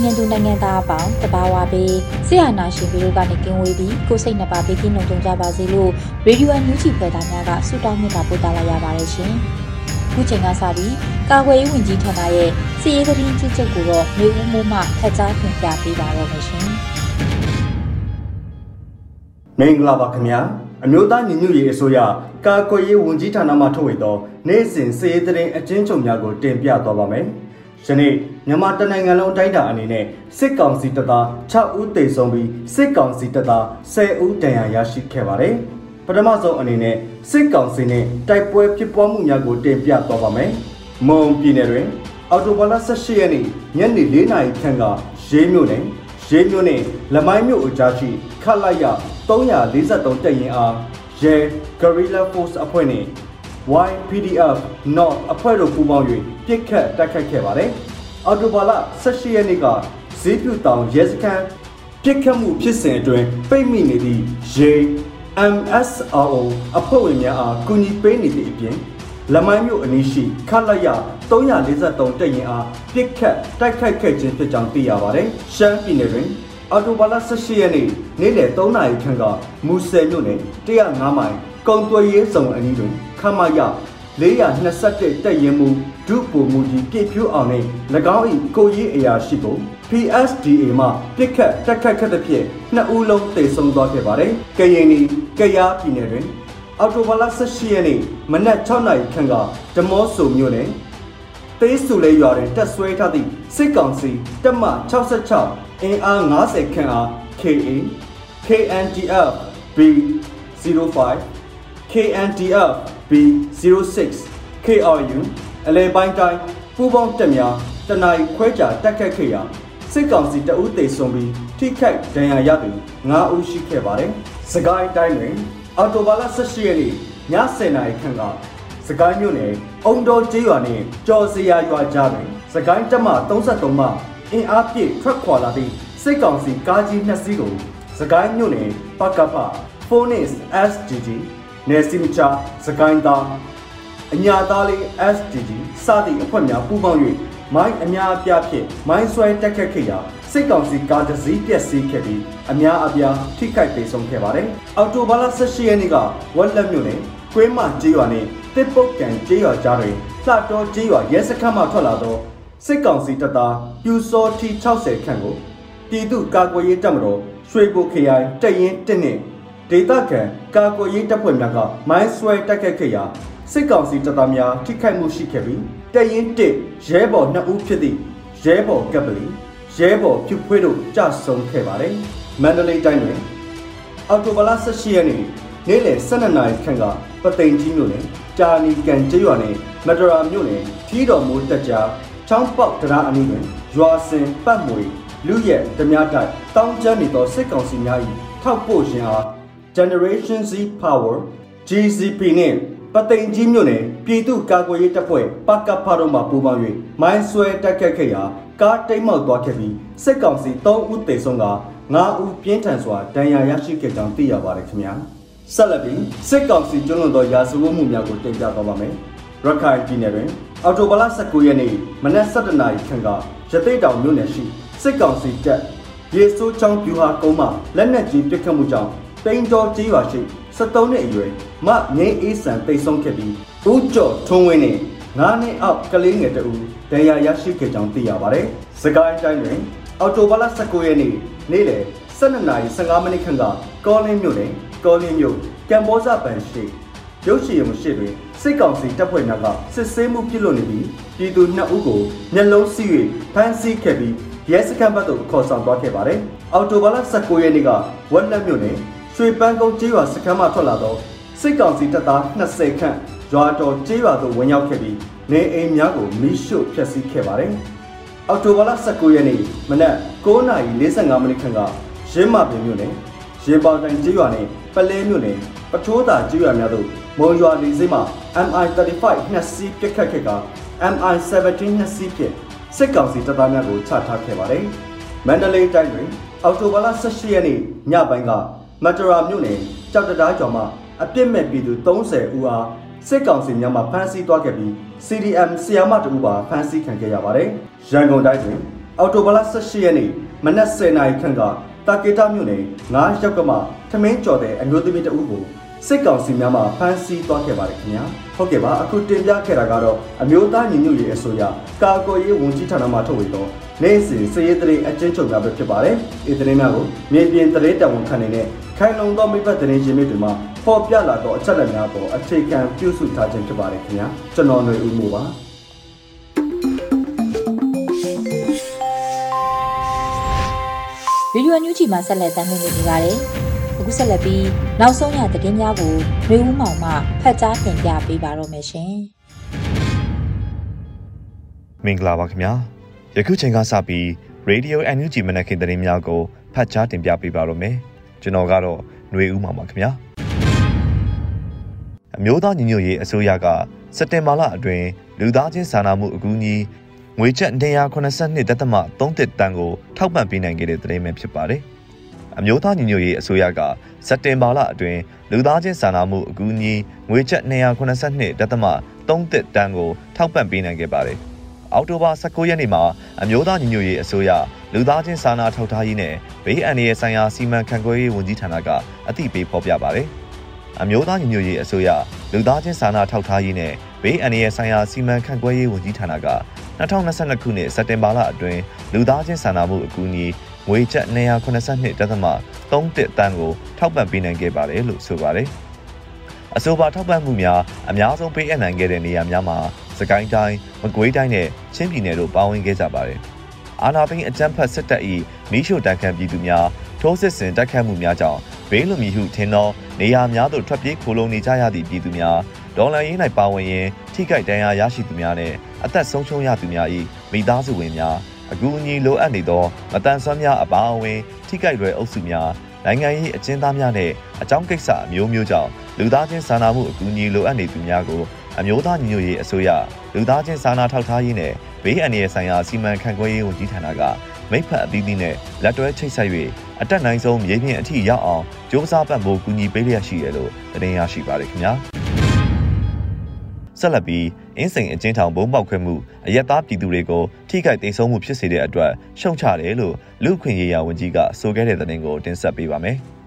န်မာနိုင်ငံသူနိုင်ငံသားအပေါင်းတဘာဝပေးဆရာနာရှင်ပြီးတို့ကနေကင်းဝေးပြီးကိုစိတ်နှပါပေးကင်းလုံးကြကြပါစေလို့ရေဒီယိုအန်ယူဂျီဖွယ်သားများကဆုတောင်းမြတ်တာပို့သလာရပါတယ်ရှင်။ခုချိန်ကစပြီးကာကွယ်ရေးဝန်ကြီးဌာနရဲ့စီရေးသတင်းကြီးချုပ်ကိုတော့မျိုးဦးမိုးမှဖတ်ကြားတင်ပြပေးပါတော့မယ်ရှင်။မင်္ဂလာပါခင်ဗျာ။အမျိုးသားညီညွတ်ရေးအစိုးရကာကွယ်ရေးဝန်ကြီးဌာနမှထုတ်ဝေသောနိုင်စဉ်စည်ရေးသတင်းအကျဉ်းချုပ်များကိုတင်ပြသွားပါမယ်။ယနေ့ မြန်မာတနိုင်ငံလုံးအတိုင်းအတာအနေနဲ့စစ်ကောင်စီတပ်သား6ဦးသေဆုံးပြီးစစ်ကောင်စီတပ်သား10ဦးဒဏ်ရာရရှိခဲ့ပါတယ်။ပထမဆုံးအနေနဲ့စစ်ကောင်စီနဲ့တိုက်ပွဲဖြစ်ပွားမှုများကိုတင်ပြသွားပါမယ်။မွန်ပြည်နယ်တွင်အော်တိုဘာလ18ရက်နေ့ညနေ4နာရီခန့်ကရေးမြို့နယ်ရေးမြို့နယ်လမိုင်းမြို့အကြားရှိခတ်လိုက်ရ343တပ်ရင်အားရဲ Guerrilla Force အဖွဲ့နှင့် YPDF North အဖွဲ့တို့ပူးပေါင်း၍ပြစ်ခတ်တိုက်ခိုက်ခဲ့ပါတယ်။ အော်တိုဘာလ18ရက်နေ့ကဈေးပြူတောင်ရဲစခန်းပြစ်ခတ်မှုဖြစ်စဉ်အတွင်းပိတ်မိနေသည့်ရေ MSRO အဖွဲ့ဝင်များအားကူညီပေးနေသည့်အပြင်လမိုင်းမြို့အနီးရှိခတ်လက်ရ343တပ်ရင်အားပြစ်ခတ်တိုက်ခိုက်ခဲ့ခြင်းဖြစ်ကြောင်းသိရပါတယ်။ရှမ်းပြည်နယ်တွင်အော်တိုဘာလ18ရက်နေ့နေ့လယ်3နာရီခန့်ကမူဆယ်မြို့နယ်105မိုင်ကုံသွေးရေးဆောင်အနီးတွင်ခမရ 421တက်ရင်မူဒုပုံမူကြီးပြည့်ဖြိုးအောင်နဲ့၎င်း၏ကိုရေးအရာရှိကို PSDA မှပြစ်ခတ်တက်ခတ်ခတ်သဖြင့်နှစ်ဦးလုံးတေဆုံးသွားခဲ့ပါတယ်။ကရင်နီကယားပြည်နယ်တွင်အော်တိုဘာလ18ရက်နေ့မနက်6နာရီခန့်ကဓမောဆိုမြို့နယ်သေးစုလဲရွာတွင်တက်ဆွဲထားသည့်စစ်ကောင်စီတပ်မ66အင်အား90ခန့်အား KA KNDF B05 KNDF B06 KRU အလဲပိုင်းတိုင်းပူးပေါင်းတပ်များတနအီခွဲကြာတက်ခတ်ခဲ့ရာစစ်ကောင်စီတအုပ်သေဆုံးပြီးထိခိုက်ဒဏ်ရာရသူ9ဦးရှိခဲ့ပါတယ်။စကိုင်းတိုင်းတွင်အော်တိုဘာလ18ရက်နေ့ည10:00နာရီခန့်ကစကိုင်းမြို့နယ်အုံတော်ကျေးရွာနှင့်ကြော်စရာရွာကြားတွင်စကိုင်းတပ်မ33မှအင်အားပြည့်ထွက်ခွာလာသည့်စစ်ကောင်စီကားကြီးနှစ်စီးကိုစကိုင်းမြို့နယ်ပကဖ Phoenix SGG နယ်စီမချစကိုင်းသားအညာသားလေး SDG စသည့်အဖွဲ့များပူးပေါင်း၍မိုင်းအများအပြားဖြင့်မိုင်းဆွဲတက်ခတ်ခဲ့ရာစစ်ကောင်စီကားတစ်စီးပြက်စီးခဲ့ပြီးအများအပြားထိခိုက်ဒေဆုံးခဲ့ပါတယ်။အော်တိုဘာလ18ရက်နေ့ကဝက်လက်မြို့နယ်ကွင်းမကျေးရွာနှင့်တစ်ပုတ်ကန်ကျေးရွာကြားတွင်လှတော်ကျေးရွာရဲစခန်းမှထွက်လာသောစစ်ကောင်စီတပ်သားပြူစောတီ60ခန့်ကိုပြည်သူ့ကာကွယ်ရေးတပ်မတော်ရွှေဘိုခရိုင်တရင်1နှင့် ဒေသခံကာကွယ်ရေးတပ်ဖွဲ့များကမိုင်းဆွဲတိုက်ခတ်ခဲ့ရာစစ်ကောင်စီတပ်သားများထိခိုက်မှုရှိခဲ့ပြီးတရင်တစ်ရဲဘော်2ဦးဖြစ်သည့်ရဲဘော်ကပ်ပလီရဲဘော်ဖြူဖွေးတို့ကြဆုံခဲ့ပါတယ်။မန္တလေးတိုင်းတွင်အော်တိုဘလာ18ရက်နေ့နေ့လယ်12နာရီခန့်ကပသိမ်ကြီးမြို့နယ်ကြာနီကန်ကျေးရွာနယ်မတရာမြို့နယ်ထီးတော်မိုးတက်ကြားချောင်းပေါက်တရားအနီးတွင်ရွာစင်ပတ်မွေလူရဲ့ဓမြတိုက်တောင်းကျမ်းနေသောစစ်ကောင်စီများ၏ထောက်ပို့ခြင်းအား Generation Z Power GCP နှင့်ပသိမ်ကြီးမြို့နယ်ပြည်သူ့ကာကွယ်ရေးတပ်ဖွဲ့ပကဖတို့မှပူးပေါင်း၍မိုင်းဆွဲတက်ခတ်ခဲ့ရာကားတိတ်မောက်သွားခဲ့ပြီးစစ်ကောင်စီ3ဦးသေဆုံးက9ဦးပြင်းထန်စွာဒဏ်ရာရရှိခဲ့ကြောင်းသိရပါတယ်ခင်ဗျာဆက်လက်ပြီးစစ်ကောင်စီကျွလွန်သောရာဇဝတ်မှုများကိုတင်ပြသွားပါမယ်ရခိုင်ပြည်နယ်တွင်အော်တိုဘလ19ရက်နေ့မနက်7:00နာရီခန့်ကရသိတောင်မြို့နယ်ရှိစစ်ကောင်စီတပ်ရေစိုးချောင်းပြူဟာကုန်းမှလက်နက်ကြီးပစ်ခတ်မှုကြောင့် တိန်တော်ကြီးရွာရှိ73နှစ်အရွယ်မငိမ့်အေးဆန်တိတ်ဆုံးခဲ့ပြီးဦးကျော်ထွန်းဝင်းနဲ့9နှစ်အောက်ကလေးငယ်တဦးဒဏ်ရာရရှိခဲ့ကြောင်းသိရပါတယ်။စကိုင်းတိုင်းတွင်အော်တိုဘာလ19ရက်နေ့နေ့လယ်12:15မိနစ်ခန့်ကကောလင်းမြို့နယ်ကောလင်းမြို့ကမ်ဘောဇဘန်ရှိရုပ်ရှင်မရှိတွင်စစ်ကောင်စီတပ်ဖွဲ့များကစစ်ဆေးမှုပြုလုပ်နေပြီးပြည်သူ2ဦးကိုမျက်လုံးစီး၍ဖမ်းဆီးခဲ့ပြီးရဲစခန်းဘက်သို့ခေါ်ဆောင်သွားခဲ့ပါတယ်။အော်တိုဘာလ19ရက်နေ့ကဝက်လက်မြို့နယ် ရွှေပန်းကုန်းကျေးရွာစခန်းမှထွက်လာသောစစ်ကောင်စီတပ်သား20ခန့်ရွာတော်ကျေးရွာသို့ဝင်ရောက်ခဲ့ပြီးနေအိမ်များကိုမိရှို့ဖျက်ဆီးခဲ့ပါတယ်။အော်တိုဘာလ19ရက်နေ့မနက်9:45မိနစ်ခန့်ကရင်းမပင်မြို့နယ်ရင်ပေါတိုင်ကျေးရွာနဲ့ပလဲမြို့နယ်ပထိုးတာကျေးရွာများသို့မုံရွာလေးစိမ့်မှ MI35 နှစ်စီးပစ်ခတ်ခဲ့က MI17 နှစ်စီးဖြင့်စစ်ကောင်စီတပ်သားများကိုချထားခဲ့ပါတယ်။မန္တလေးတိုင်းတွင်အော်တိုဘာလ18ရက်နေ့ညပိုင်းက မတရာမြို့နယ်ကြောက်တံတားကျော်မှအပြစ်မဲ့ပြည်သူ30ဦးအားစစ်ကောင်စီများမှဖမ်းဆီးသွားခဲ့ပြီး CDM ဆီယာမတူပါဖမ်းဆီးခံခဲ့ရပါတယ်။ရန်ကုန်တိုင်းတွင်အော်တိုဘာလ18ရက်နေ့မနက်10:00နာရီခန့်ကတာကေတာမြို့နယ်9ရောက်ကမှထမင်းကြော်တဲ့အမျိုးသမီးတဦးကိုစစ်ကောင်စီများမှဖမ်းဆီးသွားခဲ့ပါတယ်ခင်ဗျာဟုတ်ကဲ့ပါအခုတင်ပြခဲ့တာကတော့အမျိုးသားညီညွတ်ရေးအစိုးရကာကွယ်ရေးဝန်ကြီးဌာနမှထုတ်ဝေသောနေ့စဉ်စည်ရေးသတင်းအကျဉ်းချုပ်များပဲဖြစ်ပါတယ်ဒီသတင်းများကိုမြေပြင်သတင်းတဝန်ခံနေတဲ့ ခိုင်လုံသောမိဘသတင်းရင်းမြစ်တွေမှာပေါ်ပြလာသောအချက်အလက်များပေါ်အခြေခံပြုစုထားခြင်းဖြစ်ပါတယ်ခင်ဗျာကျွန်တော်ຫນွေဦးမို့ပါဗီဒီယိုအန်ယူဂျီမှာဆက်လက်တင်ပြနေပါတယ်။အခုဆက်လက်ပြီးနောက်ဆုံးရသတင်းများကိုမျိုးဦးမောင်မှဖတ်ကြားတင်ပြပေးပါတော့မယ်ရှင်။မင်္ဂလာပါခင်ဗျာ။ယခုချိန်ကစပြီး Radio NUG မနက်ခင်းသတင်းများကိုဖတ်ကြားတင်ပြပေးပါတော့မယ်။ ကျွန်တော်ကတော့ຫນွေဦးမောင်ပါခင်ဗျာ။အမျိုးသားညီညွတ်ရေးအစိုးရကစက်တင်ဘာလအတွင်းလူသားချင်းစာနာမှုအကူအညီငွေကျပ်182တက်သမ3တစ်တန်းကိုထောက်ပံ့ပေးနိုင်ခဲ့တဲ့သတင်းပဲဖြစ်ပါတယ်။အမျိုးသားညီညွတ်ရေးအစိုးရကစက်တင်ဘာလအတွင်းလူသားချင်းစာနာမှုအကူအညီငွေကျပ်282တက်သမ3တစ်တန်းကိုထောက်ပံ့ပေးနိုင်ခဲ့ပါတယ်။ အောက်တိုဘာ19ရက်နေ့မှာအမျိုးသားညီညွတ်ရေးအစိုးရလူသားချင်းစာနာထောက်ထားရေးနဲ့ဘေးအန္တရာယ်ဆိုင်ရာစီမံခန့်ခွဲရေးဝန်ကြီးဌာနကအသိပေးဖော်ပြပါတယ်။အမျိုးသားညီညွတ်ရေးအစိုးရလူသားချင်းစာနာထောက်ထားရေးနဲ့ဘေးအန္တရာယ်ဆိုင်ရာစီမံခန့်ခွဲရေးဝန်ကြီးဌာနက2022ခုနှစ်စက်တင်ဘာလအတွင်းလူသားချင်းစာနာမှုအကူအညီငွေကျပ်282.3တန်းကိုထောက်ပံ့ပေးနိုင်ခဲ့ပါတယ်လို့ဆိုပါတယ်။အဆိုပါထောက်ပံ့မှုများအများဆုံးပေးအပ်နိုင်ခဲ့တဲ့နေရာများမှာ စကိုင်းတိုင်း၊မကွေးတိုင်းနဲ့ချင်းပြည်နယ်တို့ပါဝင်ခဲ့ကြပါတယ်။အာနာသိန်းအကြမ်းဖက်စစ်တပ်၏မိရှုတန်ခံပြည်သူများထိုးစစ်ဆင်တိုက်ခတ်မှုများကြောင့်ဘေးလွန်မီဟုထင်သောနေရာများသို့ထွက်ပြေးခိုလုံနေကြရသည့်ပြည်သူများဒေါ်လာရင်း၌ပါဝင်ရင်ထိခိုက်ဒဏ်ရာရရှိသူများနဲ့အသက်ဆုံးရှုံးရသူများ၏မိသားစုဝင်များအကူအညီလိုအပ်နေသောမတန်ဆွမ်းများအပါအဝင်ထိခိုက်လွယ်အုပ်စုများနိုင်ငံရေးအကျဉ်းသားများနဲ့အကြောင်းကိစ္စအမျိုးမျိုးကြောင့်လူသားချင်းစာနာမှုအကူအညီလိုအပ်နေသူများကို အမျိုးသားညီညွတ်ရေးအစိုးရလူသားချင်းစာနာထောက်ထားရေးနဲ့ဘေးအန္တရာယ်ဆိုင်ရာစီမံခန့်ခွဲရေးဝန်ကြီးဌာနကမိဖက်အသီးသီးနဲ့လက်တွဲချိတ်ဆက်၍အတက်နိုင်ဆုံးမြေပြင်အထိရောက်အောင်ကြိုးစားပံ့ပိုးကူညီပေးလျက်ရှိရလို့တင်ရရှိပါတယ်ခင်ဗျာဆက်လက်ပြီးအင်းစိန်အကျဉ်းထောင်ဘုံပေါက်ခွဲမှုအရက်သားပြည်သူတွေကိုထိခိုက်သိမ်းဆုံးမှုဖြစ်စေတဲ့အတွက်ရှုံချတယ်လို့လူခွင့်ရေးရာဝန်ကြီးကဆိုခဲ့တဲ့သတင်းကိုတင်ဆက်ပေးပါမယ်။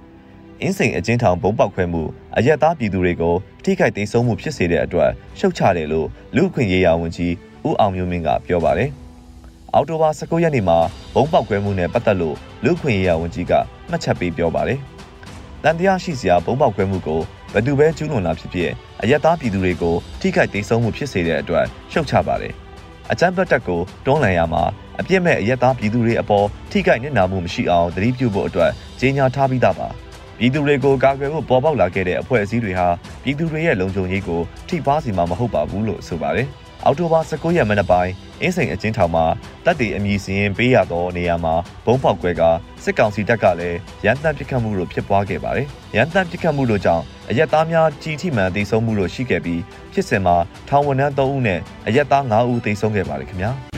အင်းစိန်အကျဉ်းထောင်ဘုံပေါက်ခွဲမှုအရက်သားပြည်သူတွေကိုထိခိုက်သိမ်းဆုံးမှုဖြစ်စေတဲ့အတွက်ရှုံချတယ်လို့လူခွင့်ရေးရာဝန်ကြီးဦးအောင်မျိုးမင်းကပြောပါတယ်။အောက်တိုဘာ19ရက်နေ့မှာဘုံပေါက်ကွဲမှုနဲ့ပတ်သက်လို့လူခွင့်ရေးရာဝန်ကြီးကမှတ်ချက်ပေးပြောပါတယ်။တန်တရားရှိစရာဘုံပေါက်ကွဲမှုကိုဘယ်သူပဲကျူးလွန်လာဖြစ်ဖြစ်အယက်သားပြည်သူတွေကိုထိခိုက်ဒေဆုံးမှုဖြစ်စေတဲ့အတွက်ရှုတ်ချပါတယ်။အကြမ်းဖက်တပ်ကိုတွန်းလှန်ရမှာအပြစ်မဲ့အယက်သားပြည်သူတွေအပေါ်ထိခိုက်နစ်နာမှုမရှိအောင်သတိပြုဖို့အတွက်ကြေညာထားပြီးသားပါ။ ပြည်သူတွေကိုကာကွယ်ဖို့ပေါ်ပေါက်လာခဲ့တဲ့အဖွဲ့အစည်းတွေဟာပြည်သူတွေရဲ့လုံခြုံရေးကိုထိပါစီမှာမဟုတ်ပါဘူးလို့ဆိုပါတယ်။အောက်တိုဘာ19ရက်မနက်ပိုင်းအင်းစိန်အချင်းထောင်မှာတပ်တွေအမည်စရင်ပေးရသောနေရာမှာဘုံပေါက်ကွဲကစစ်ကောင်စီတပ်ကလည်းရန်တမ်းပစ်ခတ်မှုတို့ဖြစ်ပွားခဲ့ပါတယ်။ရန်တမ်းပစ်ခတ်မှုတို့ကြောင့်အရက်သားများကြီးထိမှန်သိဆုံးမှုတို့ရှိခဲ့ပြီးဖြစ်စဉ်မှာထောင်ဝန်ထမ်း3ဦးနဲ့အရက်သား5ဦးသိဆုံးခဲ့ပါတယ်ခင်ဗျာ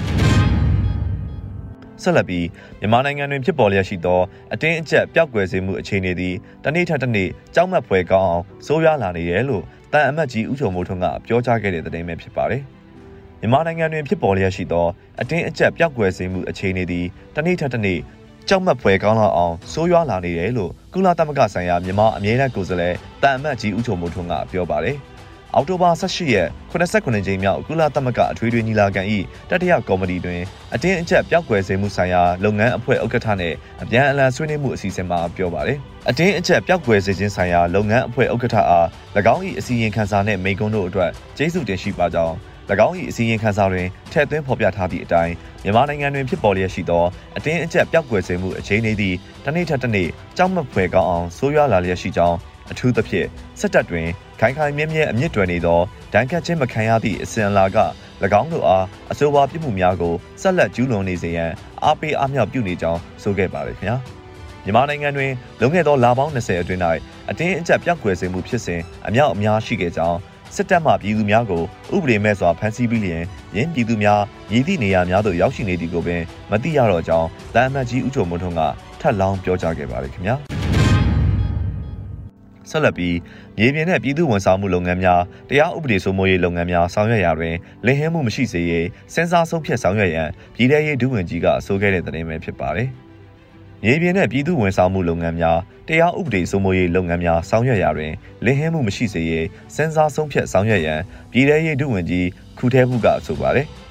ဆက်လက်ပြီးမြန်မာနိုင်ငံတွင်ဖြစ်ပေါ်လျက်ရှိသောအတင်းအကျပ်ပျောက်ကွယ်စေမှုအခြေအနေသည်တနေ့ထက်တနေ့ကြောက်မက်ဖွယ်ကောင်းအောင်ဆိုးရွားလာနေတယ်လို့တန်အမတ်ကြီးဦးချုံမိုးထွန်းကပြောကြားခဲ့တဲ့သတင်းပဲဖြစ်ပါတယ်မြန်မာနိုင်ငံတွင်ဖြစ်ပေါ်လျက်ရှိသောအတင်းအကျပ်ပျောက်ကွယ်စေမှုအခြေအနေသည်တနေ့ထက်တနေ့ကြောက်မက်ဖွယ်ကောင်းလောက်အောင်ဆိုးရွားလာနေတယ်လို့ကုလသမဂ္ဂဆိုင်ရာမြန်မာအမြဲတမ်းကိုယ်စားလှယ်တန်အမတ်ကြီးဦးချုံမိုးထွန်းကပြောပါတယ် အောက်တိုဘာ18ရက်89ကြိမ်မြောက်ကုလသမဂ္ဂအထွေထွေညီလာခံ၏တတိယကော်မတီတွင်အတင်းအကျပ်ပျောက်ကွယ်စေမှုဆိုင်ရာလုပ်ငန်းအဖွဲ့ဥက္ကဋ္ဌနှင့်အပြန်အလှန်ဆွေးနွေးမှုအစီအစဉ်မှာပြောပါရယ်အတင်းအကျပ်ပျောက်ကွယ်စေခြင်းဆိုင်ရာလုပ်ငန်းအဖွဲ့ဥက္ကဋ္ဌအား၎င်း၏အစီရင်ခံစာနှင့်မိန့်ခွန်းတို့အတွက်ကျေးဇူးတင်ရှိပါကြောင်း၎င်း၏အစည်းအဝေးခန်းစာတွင်ထည့်သွင်းဖော်ပြထားသည့်အတိုင်းမြန်မာနိုင်ငံတွင်ဖြစ်ပေါ်လျက်ရှိသောအတင်းအကျပ်ပျောက်ကွယ်စေမှုအခြေအနေသည်တစ်နေ့ထက်တစ်နေ့ကြောက်မက်ဖွယ်ကောင်းအောင်ဆိုးရွားလာလျက်ရှိကြောင်းအထူးသဖြင့်စစ်တပ်တွင် ခိုင်ခိုင်မြဲမြဲအမြင့်တွယ်နေသောဒဏ်ခတ်ခြင်းမခံရသည့်အစဉ်အလာက၎င်းတို့အားအဆိုပါပြစ်မှုများကိုဆက်လက်ကျူးလွန်နေစေရန်အားပေးအားမြောက်ပြုနေကြောင်းဆိုခဲ့ပါရခင်ဗျာမြန်မာနိုင်ငံတွင်လုံခဲ့သောလပေါင်း20အတွင်း၌အတင်းအကျပ်ပြောက်ကွယ်စေမှုဖြစ်စဉ်အများအများရှိခဲ့ကြောင်းစစ်တပ်မှပြည်သူများကိုဥပဒေမဲ့စွာဖမ်းဆီးပြီးလျင်ရင်းပြည်သူများရည်သည့်နေရာများသို့ရောက်ရှိနေသည်ကိုပင်မသိရတော့ကြောင်းတန်အမတ်ကြီးဦးချုံမွန်းထွန်းကထပ်လောင်းပြောကြားခဲ့ပါတယ်ခင်ဗျာ ဆက်လက်ပြီးမြေပြင်နဲ့ပြည်သူဝန်ဆောင်မှုလုပ်ငန်းများတရားဥပဒေစိုးမိုးရေးလုပ်ငန်းများဆောင်ရွက်ရာတွင်လင်ဟင်းမှုမရှိစေရေးစဉ်းစားဆုံးဖြတ်ဆောင်ရွက်ရန်ပြည်ထရေးဒုဝန်ကြီးကအဆိုခဲ့တဲ့သတင်းပဲဖြစ်ပါတယ်။မြေပြင်နဲ့ပြည်သူဝန်ဆောင်မှုလုပ်ငန်းများတရားဥပဒေစိုးမိုးရေးလုပ်ငန်းများဆောင်ရွက်ရာတွင်လင်းဟင်းမှုမရှိစေရေးစဉ်းစားဆုံးဖြတ်ဆောင်ရွက်ရန်ပြည်ထရေးဒုဝန်ကြီးခုထဲမှုကဆိုပါတယ်။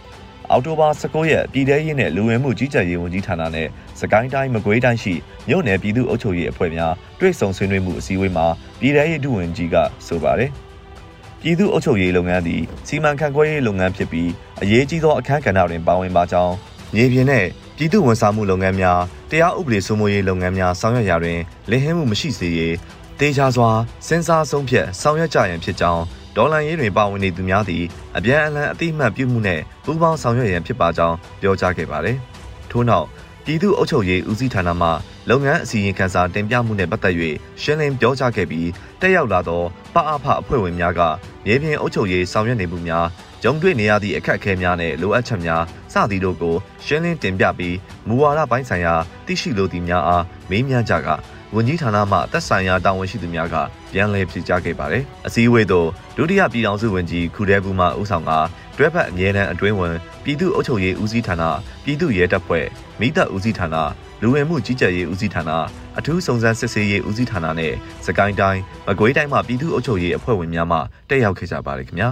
အောက်တိုဘာ19ရက်ပြည်ထရေးနဲ့လူဝင်မှုကြီးကြပ်ရေးဝန်ကြီးဌာနနဲ့စကိုင်းတိုင်းမကွေးတိုင်းရှိမြို့နယ်ပြည်သူ့အုပ်ချုပ်ရေးအဖွဲ့များတွဲဆုံဆွေးနွေးမှုအစည်းအဝေးမှာပြည်ထရေးဒုဝန်ကြီးကဆိုပါတယ်။ပြည်သူ့အုပ်ချုပ်ရေးလုပ်ငန်းသည်စီမံခန့်ခွဲရေးလုပ်ငန်းဖြစ်ပြီးအရေးကြီးသောအခန်းကဏ္ဍတွင်ပါဝင်ပါကြောင်းမြေပြင်နဲ့ပြည်သူ့ဝန်ဆောင်မှုလုပ်ငန်းများတရားဥပဒေစိုးမိုးရေးလုပ်ငန်းများဆောင်ရွက်ရာတွင်လင်ဟင်းမှုမရှိစေရေးတေချာစွာစဉ်းစားဆုံးဖြတ်ဆောင်ရွက်ကြရန်ဖြစ်ကြောင်း ဒေါ်လာရေးတွင်ပါဝင်နေသူများသည်အပြန်အလှန်အသိမှတ်ပြုမှုနှင့်ပူးပေါင်းဆောင်ရွက်ရန်ဖြစ်ပါကြောင်းပြောကြားခဲ့ပါတယ်။ထို့နောက်ပြည်သူ့အုပ်ချုပ်ရေးဦးစီးဌာနမှလုပ်ငန်းအစည်းအဝေးခန်းစာတင်ပြမှုနဲ့ပတ်သက်၍ရှင်းလင်းပြောကြားခဲ့ပြီးတက်ရောက်လာသောပအဖအဖွဲ့ဝင်များကမြေပြင်အုပ်ချုပ်ရေးဆောင်ရွက်နေမှုများကြုံတွေ့နေရသည့်အခက်အခဲများနဲ့လိုအပ်ချက်များစသည်တို့ကိုရှင်းလင်းတင်ပြပြီးမူဝါဒပိုင်းဆိုင်ရာသိရှိလိုသည့်များအားမေးမြန်းကြက ဝန်ကြီးဌာနမှသက်ဆိုင်ရာတာဝန်ရှိသူများကပြန်လည်ဖြေကြားခဲ့ပါတယ်။အစည်းအဝေးသို့ဒုတိယပြည်ထောင်စုဝန်ကြီးခူတဲဘူးမှဦးဆောင်ကတွဲဖက်အမြဲတမ်းအတွင်းဝန်ပြည်သူ့အုပ်ချုပ်ရေးဦးစီးဌာနပြည်သူ့ရဲတပ်ဖွဲ့မိသက်ဦးစီးဌာနလူဝင်မှုကြီးကြပ်ရေးဦးစီးဌာနအထူးစုံစမ်းစစ်ဆေးရေးဦးစီးဌာနနဲ့စကိုင်းတိုင်းမကွေးတိုင်းမှပြည်သူ့အုပ်ချုပ်ရေးအဖွဲ့ဝင်များမှတက်ရောက်ခဲ့ကြပါတယ်ခင်ဗျာ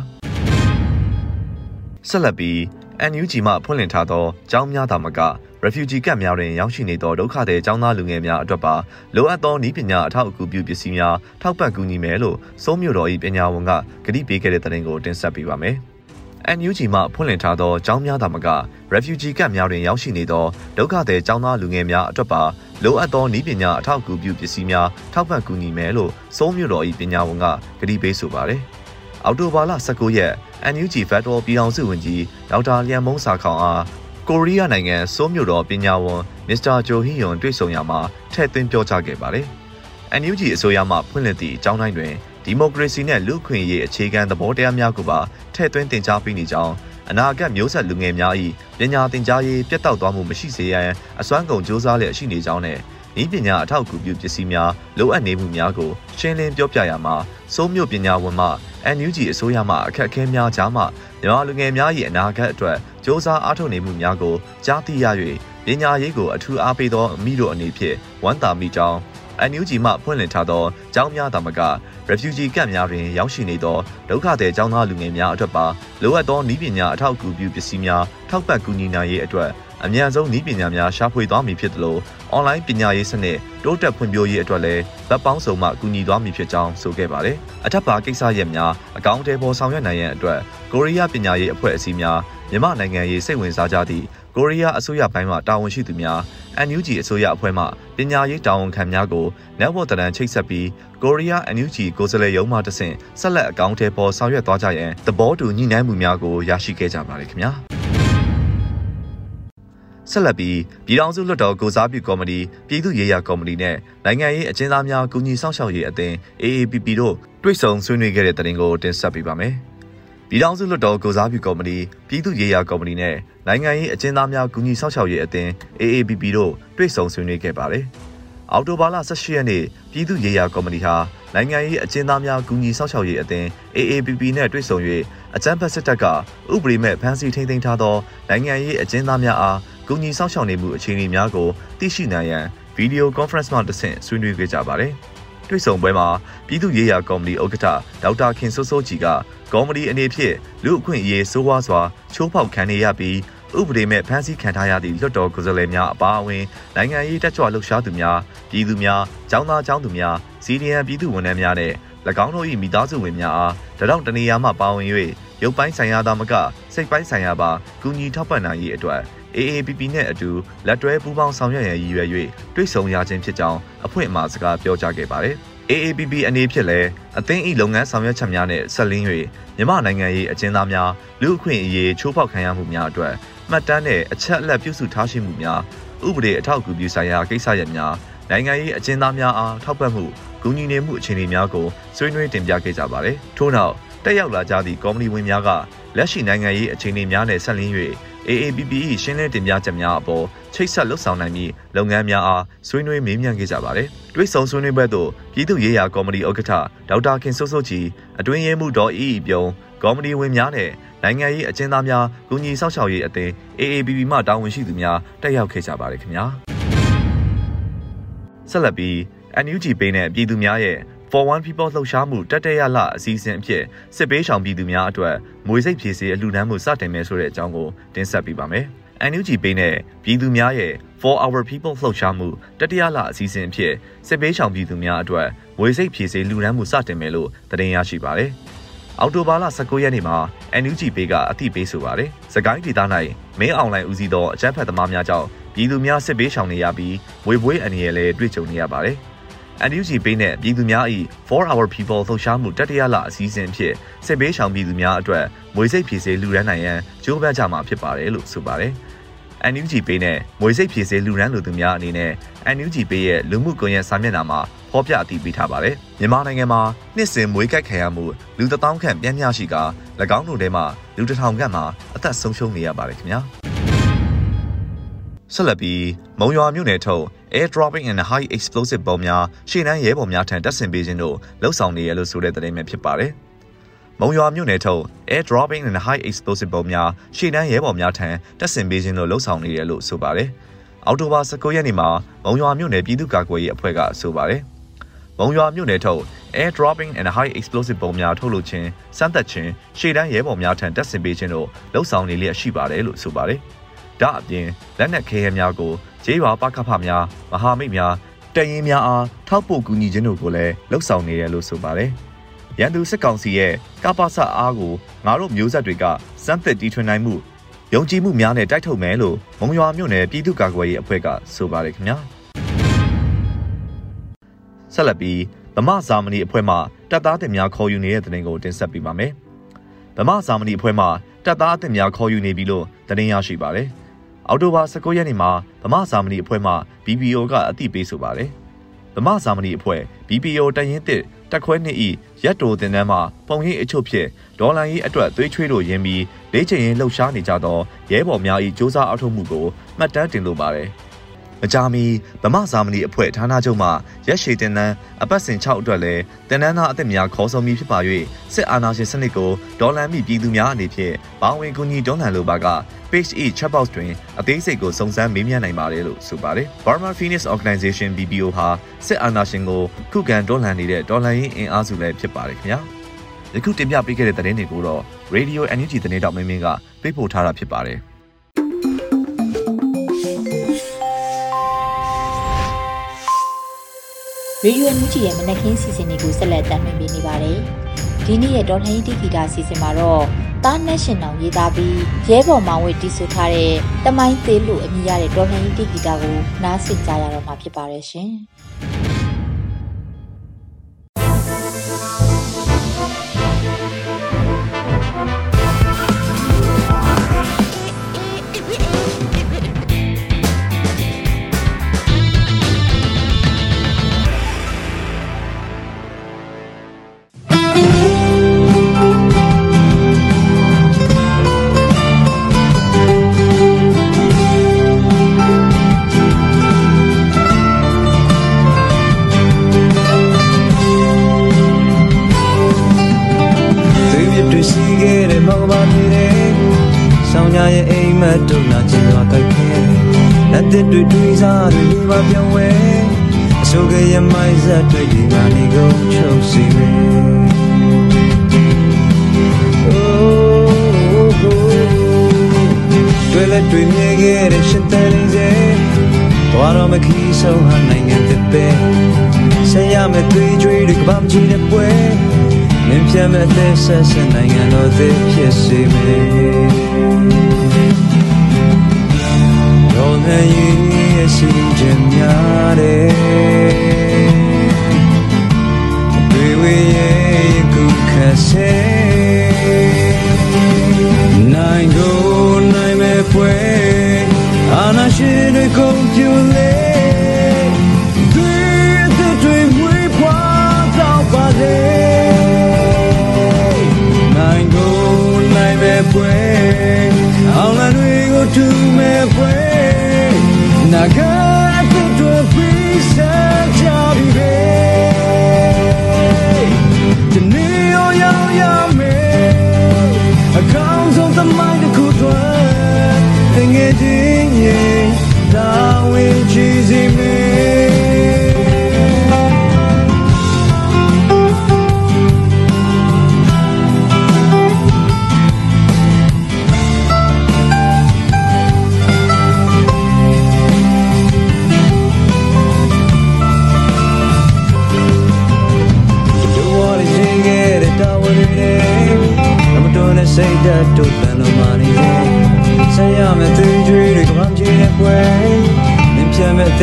ဆက်လက်ပြီး NUG မှဖွင့်လှစ်ထားသောကျောင်းများသာမက refugee ကပ်များတွင်ရောက်ရှိနေသောဒုက္ခသည်ကျောင်းသားလူငယ်များအတွက်ပါလိုအပ်သောနည်းပညာအထောက်အကူပြုပစ္စည်းများထောက်ပံ့ကူညီမယ်လို့စိုးမြို့တော်၏ပညာဝန်ကကတိပေးခဲ့တဲ့သတင်းကိုတင်ဆက်ပေးပါမယ်။ NUG မှဖွင့်လှစ်ထားသောကျောင်းများသာမက refugee ကပ်များတွင်ရောက်ရှိနေသောဒုက္ခသည်ကျောင်းသားလူငယ်များအတွက်ပါလိုအပ်သောနည်းပညာအထောက်အကူပြုပစ္စည်းများထောက်ပံ့ကူညီမယ်လို့စိုးမြို့တော်၏ပညာဝန်ကကတိပေးဆိုပါတယ်။အော်တိုဘာလ19ရက် NUG Federal ပြည်ထောင်စုဝန်ကြီးဒေါက်တာလျံမုံစာခေါင်အား ကိုရီးယားနိုင်ငံဆိုးမြို့တော်ပညာဝန်မစ္စတာဂျိုဟီယွန်တွေ့ဆုံရာမှာထည့်သွင်းပြောကြားခဲ့ပါတယ်။ NUG အစိုးရမှဖွင့်လှစ်သည့်အကြောင်းတိုင်းတွင်ဒီမိုကရေစီနှင့်လူ့အခွင့်အရေးအခြေခံသဘောတရားများကိုပါထည့်သွင်းတင်ကြားပေးနေကြောင်းအနာဂတ်မျိုးဆက်လူငယ်များ၏ပညာသင်ကြားရေးပြတ်တောက်သွားမှုမရှိစေရန်အစွမ်းကုန်ကြိုးစားလျက်ရှိနေကြောင်းနဲ့ ဤပညာအထောက်အကူပြုပစ္စည်းများလိုအပ်နေမှုများကိုရှင်းလင်းပြောပြရမှာစိုးမြို့ပညာဝန်မှ NUG အစိုးရမှအခက်အခဲများကြားမှမြန်မာလူငယ်များ၏အနာဂတ်အတွက်စ조사အားထုတ်နေမှုများကိုကြားသိရ၍ပညာရေးကိုအထူးအားပေးသောအမိတို့အနေဖြင့်ဝမ်းသာမိကြောင်း NUG မှဖွင့်လှစ်ထားသောကျောင်းများသာမက refugee ကန့်များတွင်ရောက်ရှိနေသောဒုက္ခသည်ကျောင်းသားလူငယ်များအတွက်ပါလိုအပ်သောနည်းပညာအထောက်အကူပြုပစ္စည်းများထောက်ပံ့ကူညီနိုင်ရေးအတွက် အမြန်ဆုံးနည်းပညာများရှာဖွေသွားမည်ဖြစ်သလိုအွန်လိုင်းပညာရေးစနစ်တိုးတက်ဖွံ့ဖြိုးရေးအတွက်လည်းဗတ်ပေါင်းစုံမှကူညီသွားမည်ဖြစ်ကြောင်းဆိုခဲ့ပါတယ်။အထက်ပါကိစ္စရပ်များအကောင့်တဲပေါ်ဆောင်ရွက်နိုင်ရန်အတွက်ကိုရီးယားပညာရေးအဖွဲ့အစည်းများမြန်မာနိုင်ငံရေးစိတ်ဝင်စားကြသည့်ကိုရီးယားအစိုးရပိုင်းမှတာဝန်ရှိသူများ NUG အစိုးရအဖွဲ့မှပညာရေးတာဝန်ခံများကိုနောက်ဘော်တရန်ချိတ်ဆက်ပြီးကိုရီးယား NUG ကိုယ်စားလှယ်ရုံးမှတဆင့်ဆက်လက်အကောင့်ထဲပေါ်ဆောင်ရွက်သွားကြရန်သဘောတူညှိနှိုင်းမှုများကိုရရှိခဲ့ကြပါတယ်ခင်ဗျာ ဆက်လက်ပြီးပြည်ထောင်စုလွှတ်တော်ကိုစားပြုကော်မတီပြည်သူ့ရေးရာကော်မတီနဲ့နိုင်ငံရေးအကျဉ်းသားများကူညီဆောင်ရှောက်ရေးအသင်း AAPP တို့တွေ့ဆုံဆွေးနွေးခဲ့တဲ့တဲ့တင်ကိုတင်ဆက်ပေးပါမယ်။ပြည်ထောင်စုလွှတ်တော်ကိုစားပြုကော်မတီပြည်သူ့ရေးရာကော်မတီနဲ့နိုင်ငံရေးအကျဉ်းသားများကူညီဆောက်ရှောက်ရေးအသင်း AAPP တို့တွေ့ဆုံဆွေးနွေးခဲ့ပါတယ်။အောက်တိုဘာလ18ရက်နေ့ပြည်သူ့ရေးရာကော်မတီဟာနိုင်ငံရေးအကျဉ်းသားများကူညီဆောက်ရှောက်ရေးအသင်း AAPP နဲ့တွေ့ဆုံ၍အကြမ်းဖက်စစ်တပ်ကဥပဒေမဲ့ဖမ်းဆီးထိန်းသိမ်းထားသောနိုင်ငံရေးအကျဉ်းသားများအား ကူညီဆောက်ရှောက်နေမှုအခြေအနေများကိုသိရှိနိုင်ရန်ဗီဒီယိုကွန်ဖရင့်မှတဆင့်ဆွေးနွေးခဲ့ကြပါတယ်။တွေ့ဆုံပွဲမှာပြည်သူ့ရေးရာကော်မတီဥက္ကဋ္ဌဒေါက်တာခင်စိုးစိုးကြည်ကကော်မတီအနေဖြင့်လူအခွင့်အရေးစိုးဝါးစွာချိုးဖောက်ခံနေရပြီးဥပဒေမဲ့ဖမ်းဆီးခံထားရသည့်လွှတ်တော်ကိုယ်စားလှယ်များအပါအဝင်နိုင်ငံရေးတက်ကြွလှုပ်ရှားသူများပြည်သူများចောင်းသားចောင်းသူများစီဒီအန်ပြည်သူဝန်ထမ်းများနဲ့၎င်းတို့၏မိသားစုဝင်များအားတရောင်တနေရာမှပါဝင်၍ရုပ်ပိုင်းဆိုင်ရာသာမကစိတ်ပိုင်းဆိုင်ရာပါကူညီထောက်ပံ့နိုင်ရေးအတွက် AAPP နဲ့အတူလက်တွဲပူးပေါင်းဆောင်ရွက်ရန်ရည်ရွယ်၍တွေ့ဆုံရခြင်းဖြစ်ကြောင်းအဖွင့်အမှာစကားပြောကြားခဲ့ပါတယ်။ AAPP အနေဖြင့်လည်းအသင်း၏လုပ်ငန်းဆောင်ရွက်ချက်များနဲ့ဆက်လင်း၍မြန်မာနိုင်ငံရေးအကျဉ်းသားများလူအခွင့်အရေးချိုးဖောက်ခံရမှုများအတွက်မှတ်တမ်းနဲ့အချက်အလက်ပြုစုထားရှိမှုများဥပဒေအထောက်အကူပြုဆိုင်ရာကိစ္စရပ်များနိုင်ငံရေးအကျဉ်းသားများအားထောက်ပံ့မှုဂုဏ်ညီနေမှုအခြေအနေများကိုဆွေးနွေးတင်ပြခဲ့ကြပါတယ်။ထို့နောက် တက်ရောက်လာကြသည့်ကော်မတီဝင်များကလက်ရှိနိုင်ငံရေးအခြေအနေများနဲ့ဆက်လင်း၍ AAPP ၏ရှင်းလင်းတင်ပြချက်များအပေါ်ချိတ်ဆက်လှုပ်ဆောင်နိုင်မည့်လုပ်ငန်းများအားဆွေးနွေးမေးမြန်းခဲ့ကြပါတယ်။တွဲဆုံဆွေးနွေးပွဲသို့ပြည်သူ့ရေးရာကော်မတီဥက္ကဋ္ဌဒေါက်တာခင်စိုးစိုးကြည်အတွင်းရေးမှူးဒေါ်အီအီပြုံးကော်မတီဝင်များနဲ့နိုင်ငံရေးအကျဉ်းသားများကုညီဆောက်ရှောက်ရေးအသင်း AAPP မှတာဝန်ရှိသူများတက်ရောက်ခဲ့ကြပါတယ်ခင်ဗျာဆက်လက်ပြီး NUG ပေးနဲ့ပြည်သူများရဲ့ For One People လှုပ်ရှားမှုတက်တက်ရလအစီအစဉ်အဖြစ်စစ်ပေးဆောင်ပြည်သူများအတွက်မွေစိတ်ဖြည့်စေအလှူဒန်းမှုစတင်မယ်ဆိုတဲ့အကြောင်းကိုတင်ဆက်ပေးပါမယ်။ NUG ပေးနဲ့ပြည်သူများရဲ့ For Our People လှုပ်ရှားမှုတတိယလအစီအစဉ်အဖြစ်စစ်ပေးဆောင်ပြည်သူများအတွက်မွေစိတ်ဖြည့်စေလှူဒန်းမှုစတင်မယ်လို့တင်ရရှိပါတယ်။အော်တိုဘာလ19ရက်နေ့မှာ NUG ပေးကအသိပေးဆိုပါတယ်။စကိုင်းဒေသ၌မင်းအွန်လိုင်းဦးစီးသောအကြမ်းဖက်သမားများကြောင့်ပြည်သူများစစ်ပေးဆောင်နေရပြီးဝေပွေးအနေနဲ့လည်းတွေ့ကြုံနေရပါတယ်။ NUG ပေးနဲ့ပြည်သူများ၏4 Hour People လှုပ်ရှားမှုတတိယလအစည်းအဝေးဖြစ်စစ်ပေးဆောင်ပြည်သူများအတွက်မွေစိတ်ဖြည့်စေလူရန်နိုင်ရန်ကြိုးပမ်းကြမှာဖြစ်ပါတယ်လို့ဆိုပါတယ်။ NUG ပေးနဲ့မွေစိတ်ဖြည့်စေလူရန်လူသူများအနေနဲ့ NUG ပေးရဲ့လူမှုကွန်ရက်စာမျက်နှာမှာဖော်ပြအသိပေးထားပါတယ်။မြန်မာနိုင်ငံမှာနှစ်စဉ်မွေးကြိုက်ခံရမှုလူတထောင်ခန့်ပြန်မြရှိက၎င်းတို့ထဲမှာလူတစ်ထောင်ခန့်မှာအသက်ဆုံးရှုံးနေရပါတယ်ခင်ဗျာ။ ဆက်လက်ပြီးမုံရွာမြို့နယ်ထုတ် air dropping and high explosive ပုံများရှေ့နှမ်းရဲဘော်များထံတပ်ဆင်ပေးခြင်းတို့လှုပ်ဆောင်နေရလို့ဆိုတဲ့သတင်းပဲဖြစ်ပါတယ်။မုံရွာမြို့နယ်ထုတ် air dropping and high explosive ပုံများရှေ့နှမ်းရဲဘော်များထံတပ်ဆင်ပေးခြင်းတို့လှုပ်ဆောင်နေရလို့ဆိုပါတယ်။အောက်တိုဘာ19ရက်နေ့မှာမုံရွာမြို့နယ်ပြည်သူ့ကာကွယ်ရေးအဖွဲ့ကဆိုပါတယ်။မုံရွာမြို့နယ်ထုတ် air dropping and high explosive ပုံများထုတ်လုပ်ခြင်းစမ်းသပ်ခြင်းရှေ့တန်းရဲဘော်များထံတပ်ဆင်ပေးခြင်းတို့လှုပ်ဆောင်နေလျက်ရှိပါတယ်လို့ဆိုပါတယ်။ ဒါအပြင်လက်နက်ခဲယမ်းများကိုဂျေးရွာပကဖများမဟာမိတ်များတရင်များအားထောက်ပို့ကူညီခြင်းတို့ကိုလည်းလှုပ်ဆောင်နေတယ်လို့ဆိုပါတယ်။ရန်သူစစ်ကောင်စီရဲ့ကပ္ပစအားကိုငါတို့မျိုးဆက်တွေကစမ်းသစ်တီထွင်နိုင်မှုယုံကြည်မှုများနဲ့တိုက်ထုတ်မယ်လို့မုံရွာမြို့နယ်ပြည်သူ့ကာကွယ်ရေးအဖွဲ့ကဆိုပါတယ်ခင်ဗျာ။ဆက်လက်ပြီးဗမာဇာမဏီအဖွဲ့မှတပ်သားတင်များခေါ်ယူနေတဲ့တဲ့တင်ကိုတင်ဆက်ပေးပါမယ်။ဗမာဇာမဏီအဖွဲ့မှတပ်သားအသစ်များခေါ်ယူနေပြီလို့တင်ရရှိပါတယ်။ အောက်တိုဘာ19ရက်နေ့မှာဗမာဇာမဏီအဖွဲ့မှ BPO ကအသိပေးဆိုပါတယ်။ဗမာဇာမဏီအဖွဲ့ BPO တရင်တစ်တက်ခွဲနှစ်ဤရက်တိုတင်တန်းမှာပုံရိပ်အချုပ်ဖြစ်ဒေါ်လာရေးအတွက်သွေးချွေးလို့ရင်းပြီးလေးချင်ရင်လှုပ်ရှားနေကြသောရဲဘော်များ၏စ조사အောက်ထုတ်မှုကိုမှတ်တမ်းတင်လိုပါတယ်။ မကြာမီဗမာဇာမဏီအဖွဲ့ဌာနချုပ်မှရက်ရှည်တင်နန်းအပတ်စဉ်6အတွက်လည်းတင်နန်းသားအသစ်များခေါ်ဆောင်ပြီးဖြစ်ပါ၍စစ်အာဏာရှင်စနစ်ကိုဒေါ်လန်မိပြည်သူများအနေဖြင့်ဘောင်းဝင်ကူညီတွန်းလှန်လိုပါက page e chat box တွင်အသေးစိတ်ကိုစုံစမ်းမေးမြန်းနိုင်ပါတယ်လို့ဆိုပါတယ်။ Burma Phoenix Organization BPO ဟာစစ်အာဏာရှင်ကိုခုခံတွန်းလှန်နေတဲ့ဒေါ်လန်ရင်းအင်အားစုလည်းဖြစ်ပါတယ်ခင်ဗျာ။ယခုတင်ပြပေးခဲ့တဲ့သတင်းတွေကိုတော့ Radio NUG သတင်းတောက်မင်းမင်းကပေးပို့ထားတာဖြစ်ပါတယ်။ ရေဒီယိုအန်ယူဂျီရဲ့မနက်ခင်းစီစဉ်တွေကိုဆက်လက်တင်ပြနေပါတယ်။ဒီနေ့ရဲ့ဒေါ်လှန်ရေးတိဂီတာစီစဉ်မှာတော့တားနက်ရှင်အောင်ရေးသားပြီးရဲဘော်မောင်ဝေတီးဆိုထားတဲ့တမိုင်းသေးလို့အမည်ရတဲ့ဒေါ်လှန်ရေးတိဂီတာကိုနားဆင်ကြရတော့မှာဖြစ်ပါတယ်ရှင်။ လက်သစ်တွေတွေးစားတွေလေးပါပြောင်းဝဲအစိုးကရမိုက်ဇက်တွေဒီငါနေကုန်ချုပ်စီမေတွေ့လက်တွေ့မြင်ခဲ့တဲ့ရှင်တဲ့လေးစေသွားတော့မခီးဆုံးဟာနိုင်ငံတစ်ပဲဆက်ရမယ့်သွေးကြွေးတွေကဘာမကြည့်တဲ့ပွဲ မင်းပြမဲ့တဲ့ဆက်စနိုင်ငံတော်သေးဖြစ်စေမယ်တော်လည်းရဲ့စီခြင်းများတယ်တွေ့ဝေရဲ့ကုခဆေနိုင်ကိုနိုင်မဲ့ပွဲအာနာရှိတွေကုန်ပြူလေ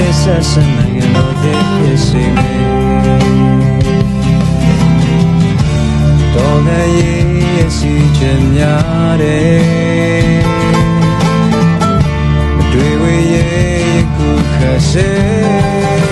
pia me te sa sa na ya no te pisi me. Do na ye si chen ya de. တွေ့ဝေရဲ့ခုခစေ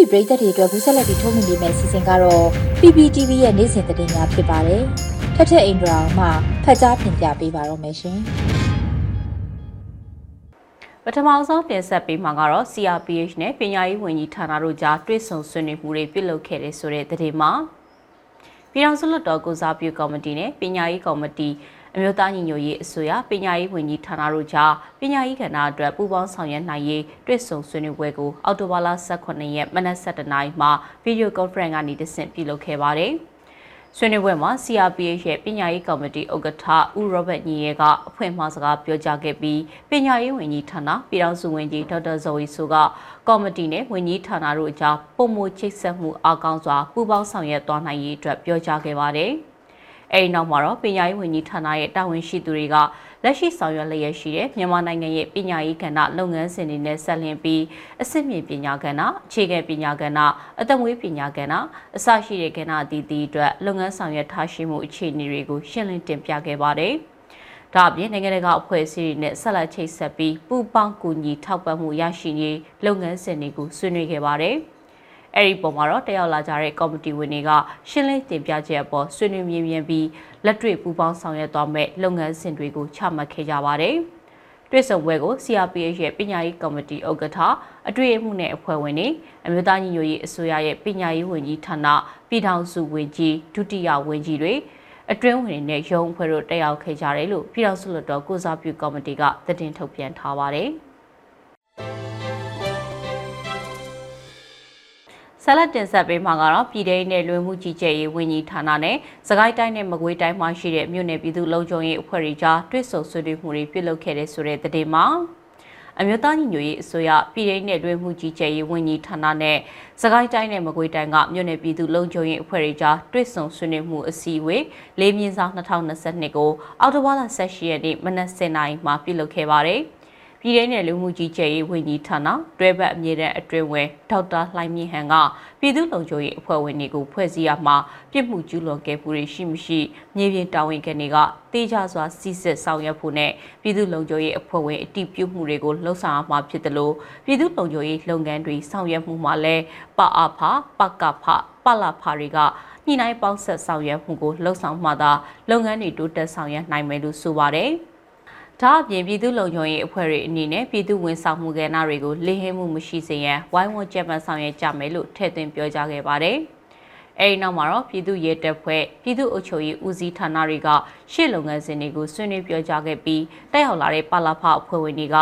ရေဒီယိုအန်ယူဂျီပရိသတ်တွေအတွက်ကူးဆက်လက်ပြီးထုတ်လွှင့်ပေးမယ့်အစီအစဉ်ကတော့ PPTV ရဲ့နေ့စဉ်သတင်းများဖြစ်ပါတယ်။ထက်ထက်အင်ဒရာမှဖတ်ကြားတင်ပြပေးပါတော့မယ်ရှင်။ပထမဆုံးတင်ဆက်ပေးမှာကတော့ CRPH နဲ့ပညာရေးဝန်ကြီးဌာနတို့ကြားတွေ့ဆုံဆွေးနွေးမှုတွေပြုလုပ်ခဲ့တဲ့ဆိုတဲ့သတင်းမှာပြည်ထောင်စုလွှတ်တော်ကိုစားပြုကော်မတီနဲ့ပညာရေးကော်မတီ အမျိုးသားညီညွတ်ရေးအစိုးရပညာရေးဝန်ကြီးဌာနတို့ကြားပညာရေးကဏ္ဍအတွက်ပူးပေါင်းဆောင်ရွက်နိုင်ရေးတွေ့ဆုံဆွေးနွေးပွဲကိုအောက်တိုဘာလ18ရက်မနက်7:00နာရီမှာဗီဒီယိုကွန်ဖရင့်ကနေတဆင့်ပြုလုပ်ခဲ့ပါတယ်။ဆွေးနွေးပွဲမှာ CRPH ရဲ့ပညာရေးကော်မတီဥက္ကဋ္ဌဦးရောဘတ်ညီရဲကအဖွင့်မှားစကားပြောကြားခဲ့ပြီးပညာရေးဝန်ကြီးဌာနပြည်ထောင်စုဝန်ကြီးဒေါက်တာဇော်ဝီဆိုကကော်မတီနဲ့ဝန်ကြီးဌာနတို့အကြားပုံမချိတ်ဆက်မှုအကောင်းစွာပူးပေါင်းဆောင်ရွက်သွားနိုင်ရေးအတွက်ပြောကြားခဲ့ပါတယ်။ အဲဒီနောက်မှာတော့ပညာရေးဝန်ကြီးဌာနရဲ့တာဝန်ရှိသူတွေကလက်ရှိဆောင်ရွက်လျက်ရှိတဲ့မြန်မာနိုင်ငံရဲ့ပညာရေးကဏ္ဍလုပ်ငန်းစဉ်တွေနဲ့ဆက်လျင်ပြီးအစစ်မြေပညာကဏ္ဍအခြေခံပညာကဏ္ဍအသက်မွေးပညာကဏ္ဍအစရှိတဲ့ကဏ္ဍအသီးသီးအတွက်လုပ်ငန်းဆောင်ရွက်ထားရှိမှုအခြေအနေတွေကိုရှင်းလင်းတင်ပြခဲ့ပါတယ်။ဒါအပြင်နိုင်ငံတကာအဖွဲ့အစည်းတွေနဲ့ဆက်လက်ချိတ်ဆက်ပြီးပူးပေါင်းကူညီထောက်ပံ့မှုရရှိရေးလုပ်ငန်းစဉ်တွေကိုဆွေးနွေးခဲ့ပါတယ်။ အဲ့ဒီပုံမှာတော့တက်ရောက်လာကြတဲ့ကော်မတီဝင်တွေကရှင်းလင်းတင်ပြချက်အပေါ်ဆွေးနွေးမြင်မြန်ပြီးလက်တွေ့ပူးပေါင်းဆောင်ရွက်သွားမဲ့လုပ်ငန်းစဉ်တွေကိုချမှတ်ခဲ့ကြပါတယ်။တွေ့ဆုံပွဲကို CRPH ရဲ့ပညာရေးကော်မတီဥက္ကဋ္ဌအတွေ့အမှုနဲ့အဖွဲ့ဝင်တွေအမျိုးသားညီညွတ်ရေးအစိုးရရဲ့ပညာရေးဝန်ကြီးဌာနပြည်ထောင်စုဝန်ကြီးဒုတိယဝန်ကြီးတွေအတွင်းဝင်တွေနဲ့ရုံးအဖွဲ့တို့တက်ရောက်ခဲ့ကြတယ်လို့ပြည်ထောင်စုလွှတ်တော်ကုစားပြုကော်မတီကသတင်းထုတ်ပြန်ထားပါတယ်။ ဆက်လက်တင်ဆက်ပေးမှာကတော့ပြည်ထောင်နဲ့လွှဲမှုကြီးကြပ်ရေးဝန်ကြီးဌာနနဲ့စကိုင်းတိုင်းနဲ့မကွေးတိုင်းမှာရှိတဲ့မြို့နယ်ပြည်သူ့လုံခြုံရေးအဖွဲ့တွေကြားတွဲဆုံဆွေးနွေးမှုတွေပြုလုပ်ခဲ့တဲ့ဆိုတဲ့သတင်းမှာအမျိုးသားညီညွတ်ရေးအစိုးရပြည်ထောင်နဲ့လွှဲမှုကြီးကြပ်ရေးဝန်ကြီးဌာနနဲ့စကိုင်းတိုင်းနဲ့မကွေးတိုင်းကမြို့နယ်ပြည်သူ့လုံခြုံရေးအဖွဲ့တွေကြားတွဲဆုံဆွေးနွေးမှုအစည်းအဝေးလေးမြင်းဆောင်2022ကိုအောက်တိုဘာလ18ရက်နေ့မနက်7:00နာရီမှာပြုလုပ်ခဲ့ပါတယ်။ ပြည်ထောင်နယ်လူမှုကြီးကြပ်ရေးဝန်ကြီးဌာနတွဲဘက်အမြဲတမ်းအတွင်ဝင်ဒေါက်တာလှိုင်မြင့်ဟန်ကပြည်သူ့လုံခြုံရေးအဖွဲ့ဝင်တွေကိုဖွဲ့စည်းရမှာပြစ်မှုကျူးလွန်ခဲ့မှုတွေရှိမရှိမြေပြင်တာဝန်ခံတွေကတေးကြစွာစီစစ်ဆောင်ရွက်ဖို့နဲ့ပြည်သူ့လုံခြုံရေးအဖွဲ့ဝင်အတိပြုမှုတွေကိုလှုံ့ဆော်ရမှာဖြစ်တယ်လို့ပြည်သူ့လုံခြုံရေးလုပ်ငန်းတွေဆောင်ရွက်မှုမှာလဲပအဖပကဖပလဖတွေကညှိနှိုင်းပေါင်းဆက်ဆောင်ရွက်မှုကိုလှုံ့ဆော်မှသာလုပ်ငန်းတွေတိုးတက်ဆောင်ရွက်နိုင်မယ်လို့ဆိုပါတယ်။ ဒါအပြင်ပြည်သူ့လုံခြုံရေးအဖွဲ့တွေအနေနဲ့ပြည်သူဝန်ဆောင်မှုကဏ္ဍတွေကိုလိဟင်းမှုမရှိစေရန်ဝိုင်းဝန်းကြက်မှတ်ဆောင်ရွက်ကြမယ်လို့ထည့်သွင်းပြောကြားခဲ့ပါတယ်။အဲဒီနောက်မှာတော့ပြည်သူ့ရဲတပ်ဖွဲ့ပြည်သူ့အုပ်ချုပ်ရေးဦးစီးဌာနတွေကရှေ့လုပ်ငန်းစဉ်တွေကိုဆွေးနွေးပြောကြားခဲ့ပြီးတက်ရောက်လာတဲ့ပါလာဖအဖွဲ့ဝင်တွေက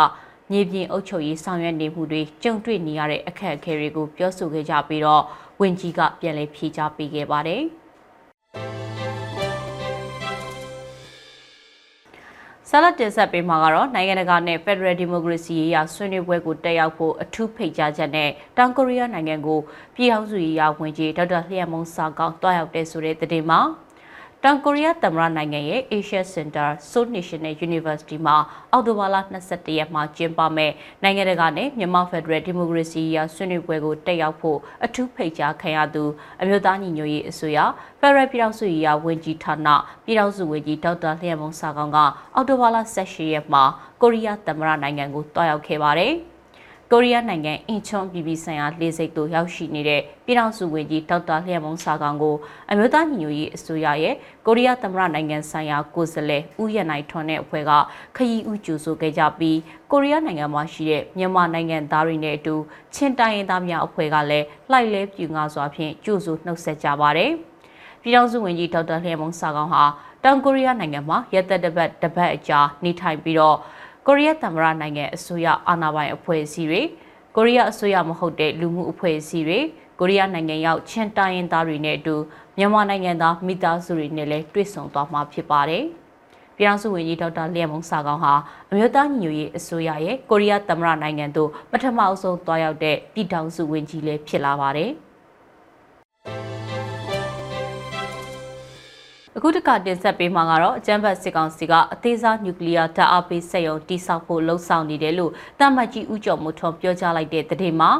မြေပြင်အုပ်ချုပ်ရေးဆောင်ရွက်နေမှုတွေကြုံတွေ့နေရတဲ့အခက်အခဲတွေကိုပြောဆိုခဲ့ကြပြီးတော့ဝင်ကြီးကပြန်လည်ဖြေကြားပေးခဲ့ပါတယ်။ ဆက်လက်တင်ဆက်ပေးမှာကတော့နိုင်ငံတကာနဲ့ Federal Democracy ရေးရာဆွေးနွေးပွဲကိုတက်ရောက်ဖို့အထူးဖိတ်ကြားချက်နဲ့တောင်ကိုရီးယားနိုင်ငံကိုပြည်ထောင်စုရေးရာဝန်ကြီးဒေါက်တာလျှက်မုံစာကောင်းတွားရောက်တဲ့ဆိုတဲ့သတင်းမှာ တောင်ကိုရီးယားသမ္မတနိုင်ငံရဲ့ Asia Center Seoul National University မှာအောက်တိုဘာလ22ရက်မှာကျင်းပမဲ့နိုင်ငံတကာနဲ့မြန်မာဖက်ဒရယ်ဒီမိုကရေစီရာဆွေးနွေးပွဲကိုတက်ရောက်ဖို့အထူးဖိတ်ကြားခံရသူအမျိုးသားညီညွတ်ရေးအစိုးရဖက်ဒရယ်ပြည်ထောင်စုရာဝန်ကြီးဌာနပြည်ထောင်စုဝန်ကြီးဒေါက်တာလျှက်မုံစာကောင်ကအောက်တိုဘာလ18ရက်မှာကိုရီးယားသမ္မတနိုင်ငံကိုတွားရောက်ခဲ့ပါတယ်။ ကိုရီးယားနိုင်ငံအင်ချွန်ပြည်ပြည်ဆိုင်ရာလေဆိပ်သို့ရောက်ရှိနေတဲ့ပြည်ထောင်စုဝန်ကြီးဒေါက်တာလျှက်မုံစာကောင်ကိုအမျိုးသားညီညွတ်ရေးအစိုးရရဲ့ကိုရီးယားသမ္မတနိုင်ငံဆိုင်ရာကိုယ်စားလှယ်ဦးရနိုင်ထွန်းတဲ့အဖွဲ့ကခရီးဦးကြိုဆိုခဲ့ကြပြီးကိုရီးယားနိုင်ငံမှာရှိတဲ့မြန်မာနိုင်ငံသားတွေနဲ့အတူချင်းတိုင်းရင်းသားများအဖွဲ့ကလည်းလှိုက်လဲပြူငါစွာဖြင့်ကြိုဆိုနှုတ်ဆက်ကြပါတယ်။ပြည်ထောင်စုဝန်ကြီးဒေါက်တာလျှက်မုံစာကောင်ဟာတောင်ကိုရီးယားနိုင်ငံမှာရက်သက်တပတ်တပတ်အကြာနေထိုင်ပြီးတော့ ကိုရီးယားသမ္မတနိုင်ငံအစိုးရအာဏာပိုင်အဖွဲ့အစည်းတွေကိုရီးယားအစိုးရမဟုတ်တဲ့လူမှုအဖွဲ့အစည်းတွေကိုရီးယားနိုင်ငံရောက်ချင်းတိုင်းရင်းသားတွေနဲ့အတူမြန်မာနိုင်ငံသားမိသားစုတွေနဲ့လည်းတွေ့ဆုံသွားမှာဖြစ်ပါတယ်။ပြည်ထောင်စုဝန်ကြီးဒေါက်တာလျက်မုံစာကောင်းဟာအမျိုးသားညီညွတ်ရေးအစိုးရရဲ့ကိုရီးယားသမ္မတနိုင်ငံသို့ပထမအဆုံးသွားရောက်တဲ့ပြည်ထောင်စုဝန်ကြီးလည်းဖြစ်လာပါတယ်။ အခုတခါတင်ဆက်ပေးမှာကတော့အကြမ်းဖက်စစ်ကောင်စီကအသေးစားနျူကလ িয়ার ဓာတ်အားပေးစက်ရုံတိစောက်ဖို့လှုံ့ဆော်နေတယ်လို့တမတ်ကြီးဦးကျော်မထွန်းပြောကြားလိုက်တဲ့သတင်းမှာ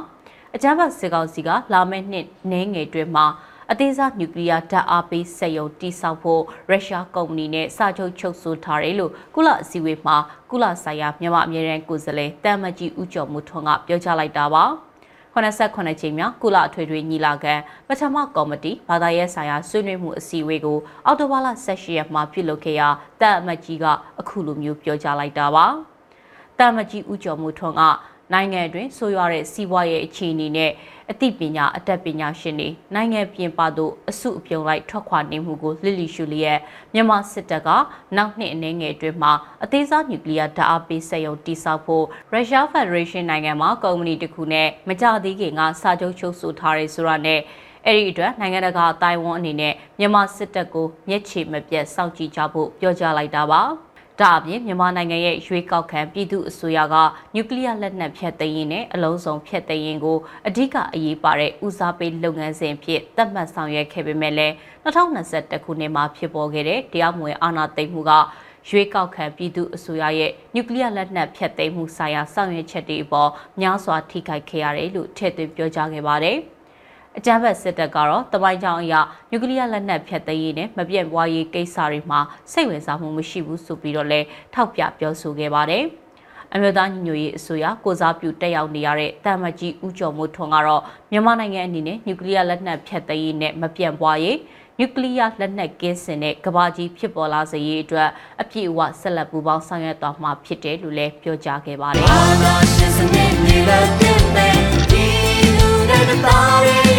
အကြမ်းဖက်စစ်ကောင်စီကလာမယ့်နှစ်နှဲငယ်တွင်မှာအသေးစားနျူကလ িয়ার ဓာတ်အားပေးစက်ရုံတိစောက်ဖို့ရုရှားကုမ္ပဏီနဲ့စာချုပ်ချုပ်ဆိုထားတယ်လို့ကုလအစည်းအဝေးမှာကုလဆိုင်ရာမြန်မာအမြဲတမ်းကိုယ်စားလှယ်တမတ်ကြီးဦးကျော်မထွန်းကပြောကြားလိုက်တာပါ။ 89ကြိမ်မြောက်ကုလအထွေထွေညီလာခံပထမကော်မတီဘာသာရေးဆိုင်ရာဆွေးနွေးမှုအစည်းအဝေးကိုအောက်တိုဘာလ18ရက်မှာပြုလုပ်ခဲ့ရာတပ်အမတ်ကြီးကအခုလိုမျိုးပြောကြားလိုက်တာပါတပ်အမတ်ကြီးဦးကျော်မှုထွန်းက နိုင်ငံအတွင်းဆိုးရွားတဲ့စီးပွားရေးအခြေအနေနဲ့အသိပညာအတတ်ပညာရှင်တွေနိုင်ငံပြင်ပသို့အစုအပြုံလိုက်ထွက်ခွာနေမှုကိုလစ်လီရှုလျက်မြန်မာစစ်တပ်ကနောက်နှစ်အနည်းငယ်အတွင်းမှာအသေးစားနျူကလ িয়ার ဓာတ်အားပေးစက်ရုံတည်ဆောက်ဖို့ရုရှားဖက်ဒရေးရှင်းနိုင်ငံမှာကုမ္ပဏီတစ်ခုနဲ့မကြသေးခင်ကစာချုပ်ချုပ်ဆိုထားတယ်ဆိုတာနဲ့အဲ့ဒီအတွက်နိုင်ငံတကာအတိုင်းအဝန်အနေနဲ့မြန်မာစစ်တပ်ကိုမျက်ခြေမပြတ်စောင့်ကြည့်ကြဖို့ပြောကြားလိုက်တာပါ။ ဒါအပြင်မြန်မာနိုင်ငံရဲ့ရွေးကောက်ခံပြည်သူအစိုးရကနျူကလ িয়ার လက်နက်ဖျက်သိမ်းရေးနဲ့အလုံးစုံဖျက်သိမ်းရေးကိုအဓိကအရေးပါတဲ့ဦးစားပေးလုပ်ငန်းစဉ်ဖြစ်သတ်မှတ်ဆောင်ရွက်ခဲ့ပေမဲ့လည်း2021ခုနှစ်မှာဖြစ်ပေါ်ခဲ့တဲ့တရားမဝင်အာဏာသိမ်းမှုကရွေးကောက်ခံပြည်သူအစိုးရရဲ့နျူကလ িয়ার လက်နက်ဖျက်သိမ်းမှုဆိုင်ရာဆောင်ရွက်ချက်တွေအပေါ်များစွာထိခိုက်ခဲ့ရတယ်လို့ထည့်သွင်းပြောကြားခဲ့ပါတယ်။ အကြမ်းဖက်စစ်တပ်ကတော့တမိုင်းကြောင်အရနျူကလ িয়ার လက်နက်ဖျက်သိမ်းရေးနဲ့မပြတ်ပွားရေးကိစ္စတွေမှာစိတ်ဝင်စားမှုမရှိဘူးဆိုပြီးတော့လဲထောက်ပြပြောဆိုခဲ့ပါတယ်။အမျိုးသားညီညွတ်ရေးအစိုးရကိုစားပြုတက်ရောက်နေရတဲ့တာမကြီးဦးကျော်မိုးထွန်းကတော့မြန်မာနိုင်ငံအနေနဲ့နျူကလ িয়ার လက်နက်ဖျက်သိမ်းရေးနဲ့မပြန့်ပွားရေးနျူကလ িয়ার လက်နက်ကင်းစင်တဲ့ကမ္ဘာကြီးဖြစ်ပေါ်လာစေရေးအတွက်အပြည့်အဝဆက်လက်ပူးပေါင်းဆောင်ရွက်သွားမှာဖြစ်တယ်လို့လည်းပြောကြားခဲ့ပါတယ်။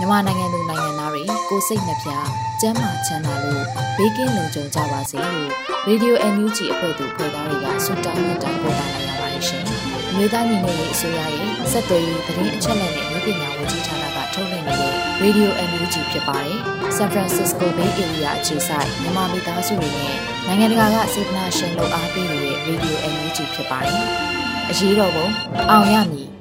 မြန်မာနိုင်ငံသူနိုင်ငံသားတွေကိုစိတ်နှပြကျန်းမာချမ်းသာလို့ဘေးကင်းလုံခြုံကြပါစေလို့ Radio NUG အဖွဲ့သူဖွဲ့သားတွေကဆုတောင်းမြတ်တာပို့တာလိုက်ရပါတယ်ရှင်။အမျိုးသားညီညွတ်ရေးအစိုးရရဲ့စက်သွေးရေးသတင်းအချက်အလက်နဲ့လူပညာဝန်ကြီးဌာနကထုတ်လွှင့်နေတဲ့ Radio NUG ဖြစ်ပါတယ်။ San Francisco Bay Area အခြေစိုက်မြန်မာမိသားစုတွေနဲ့နိုင်ငံတကာကစေတနာရှင်လို့အားပေးနေတဲ့ Radio NUG ဖြစ်ပါတယ်။အရေးတော်ပုံအောင်ရမည်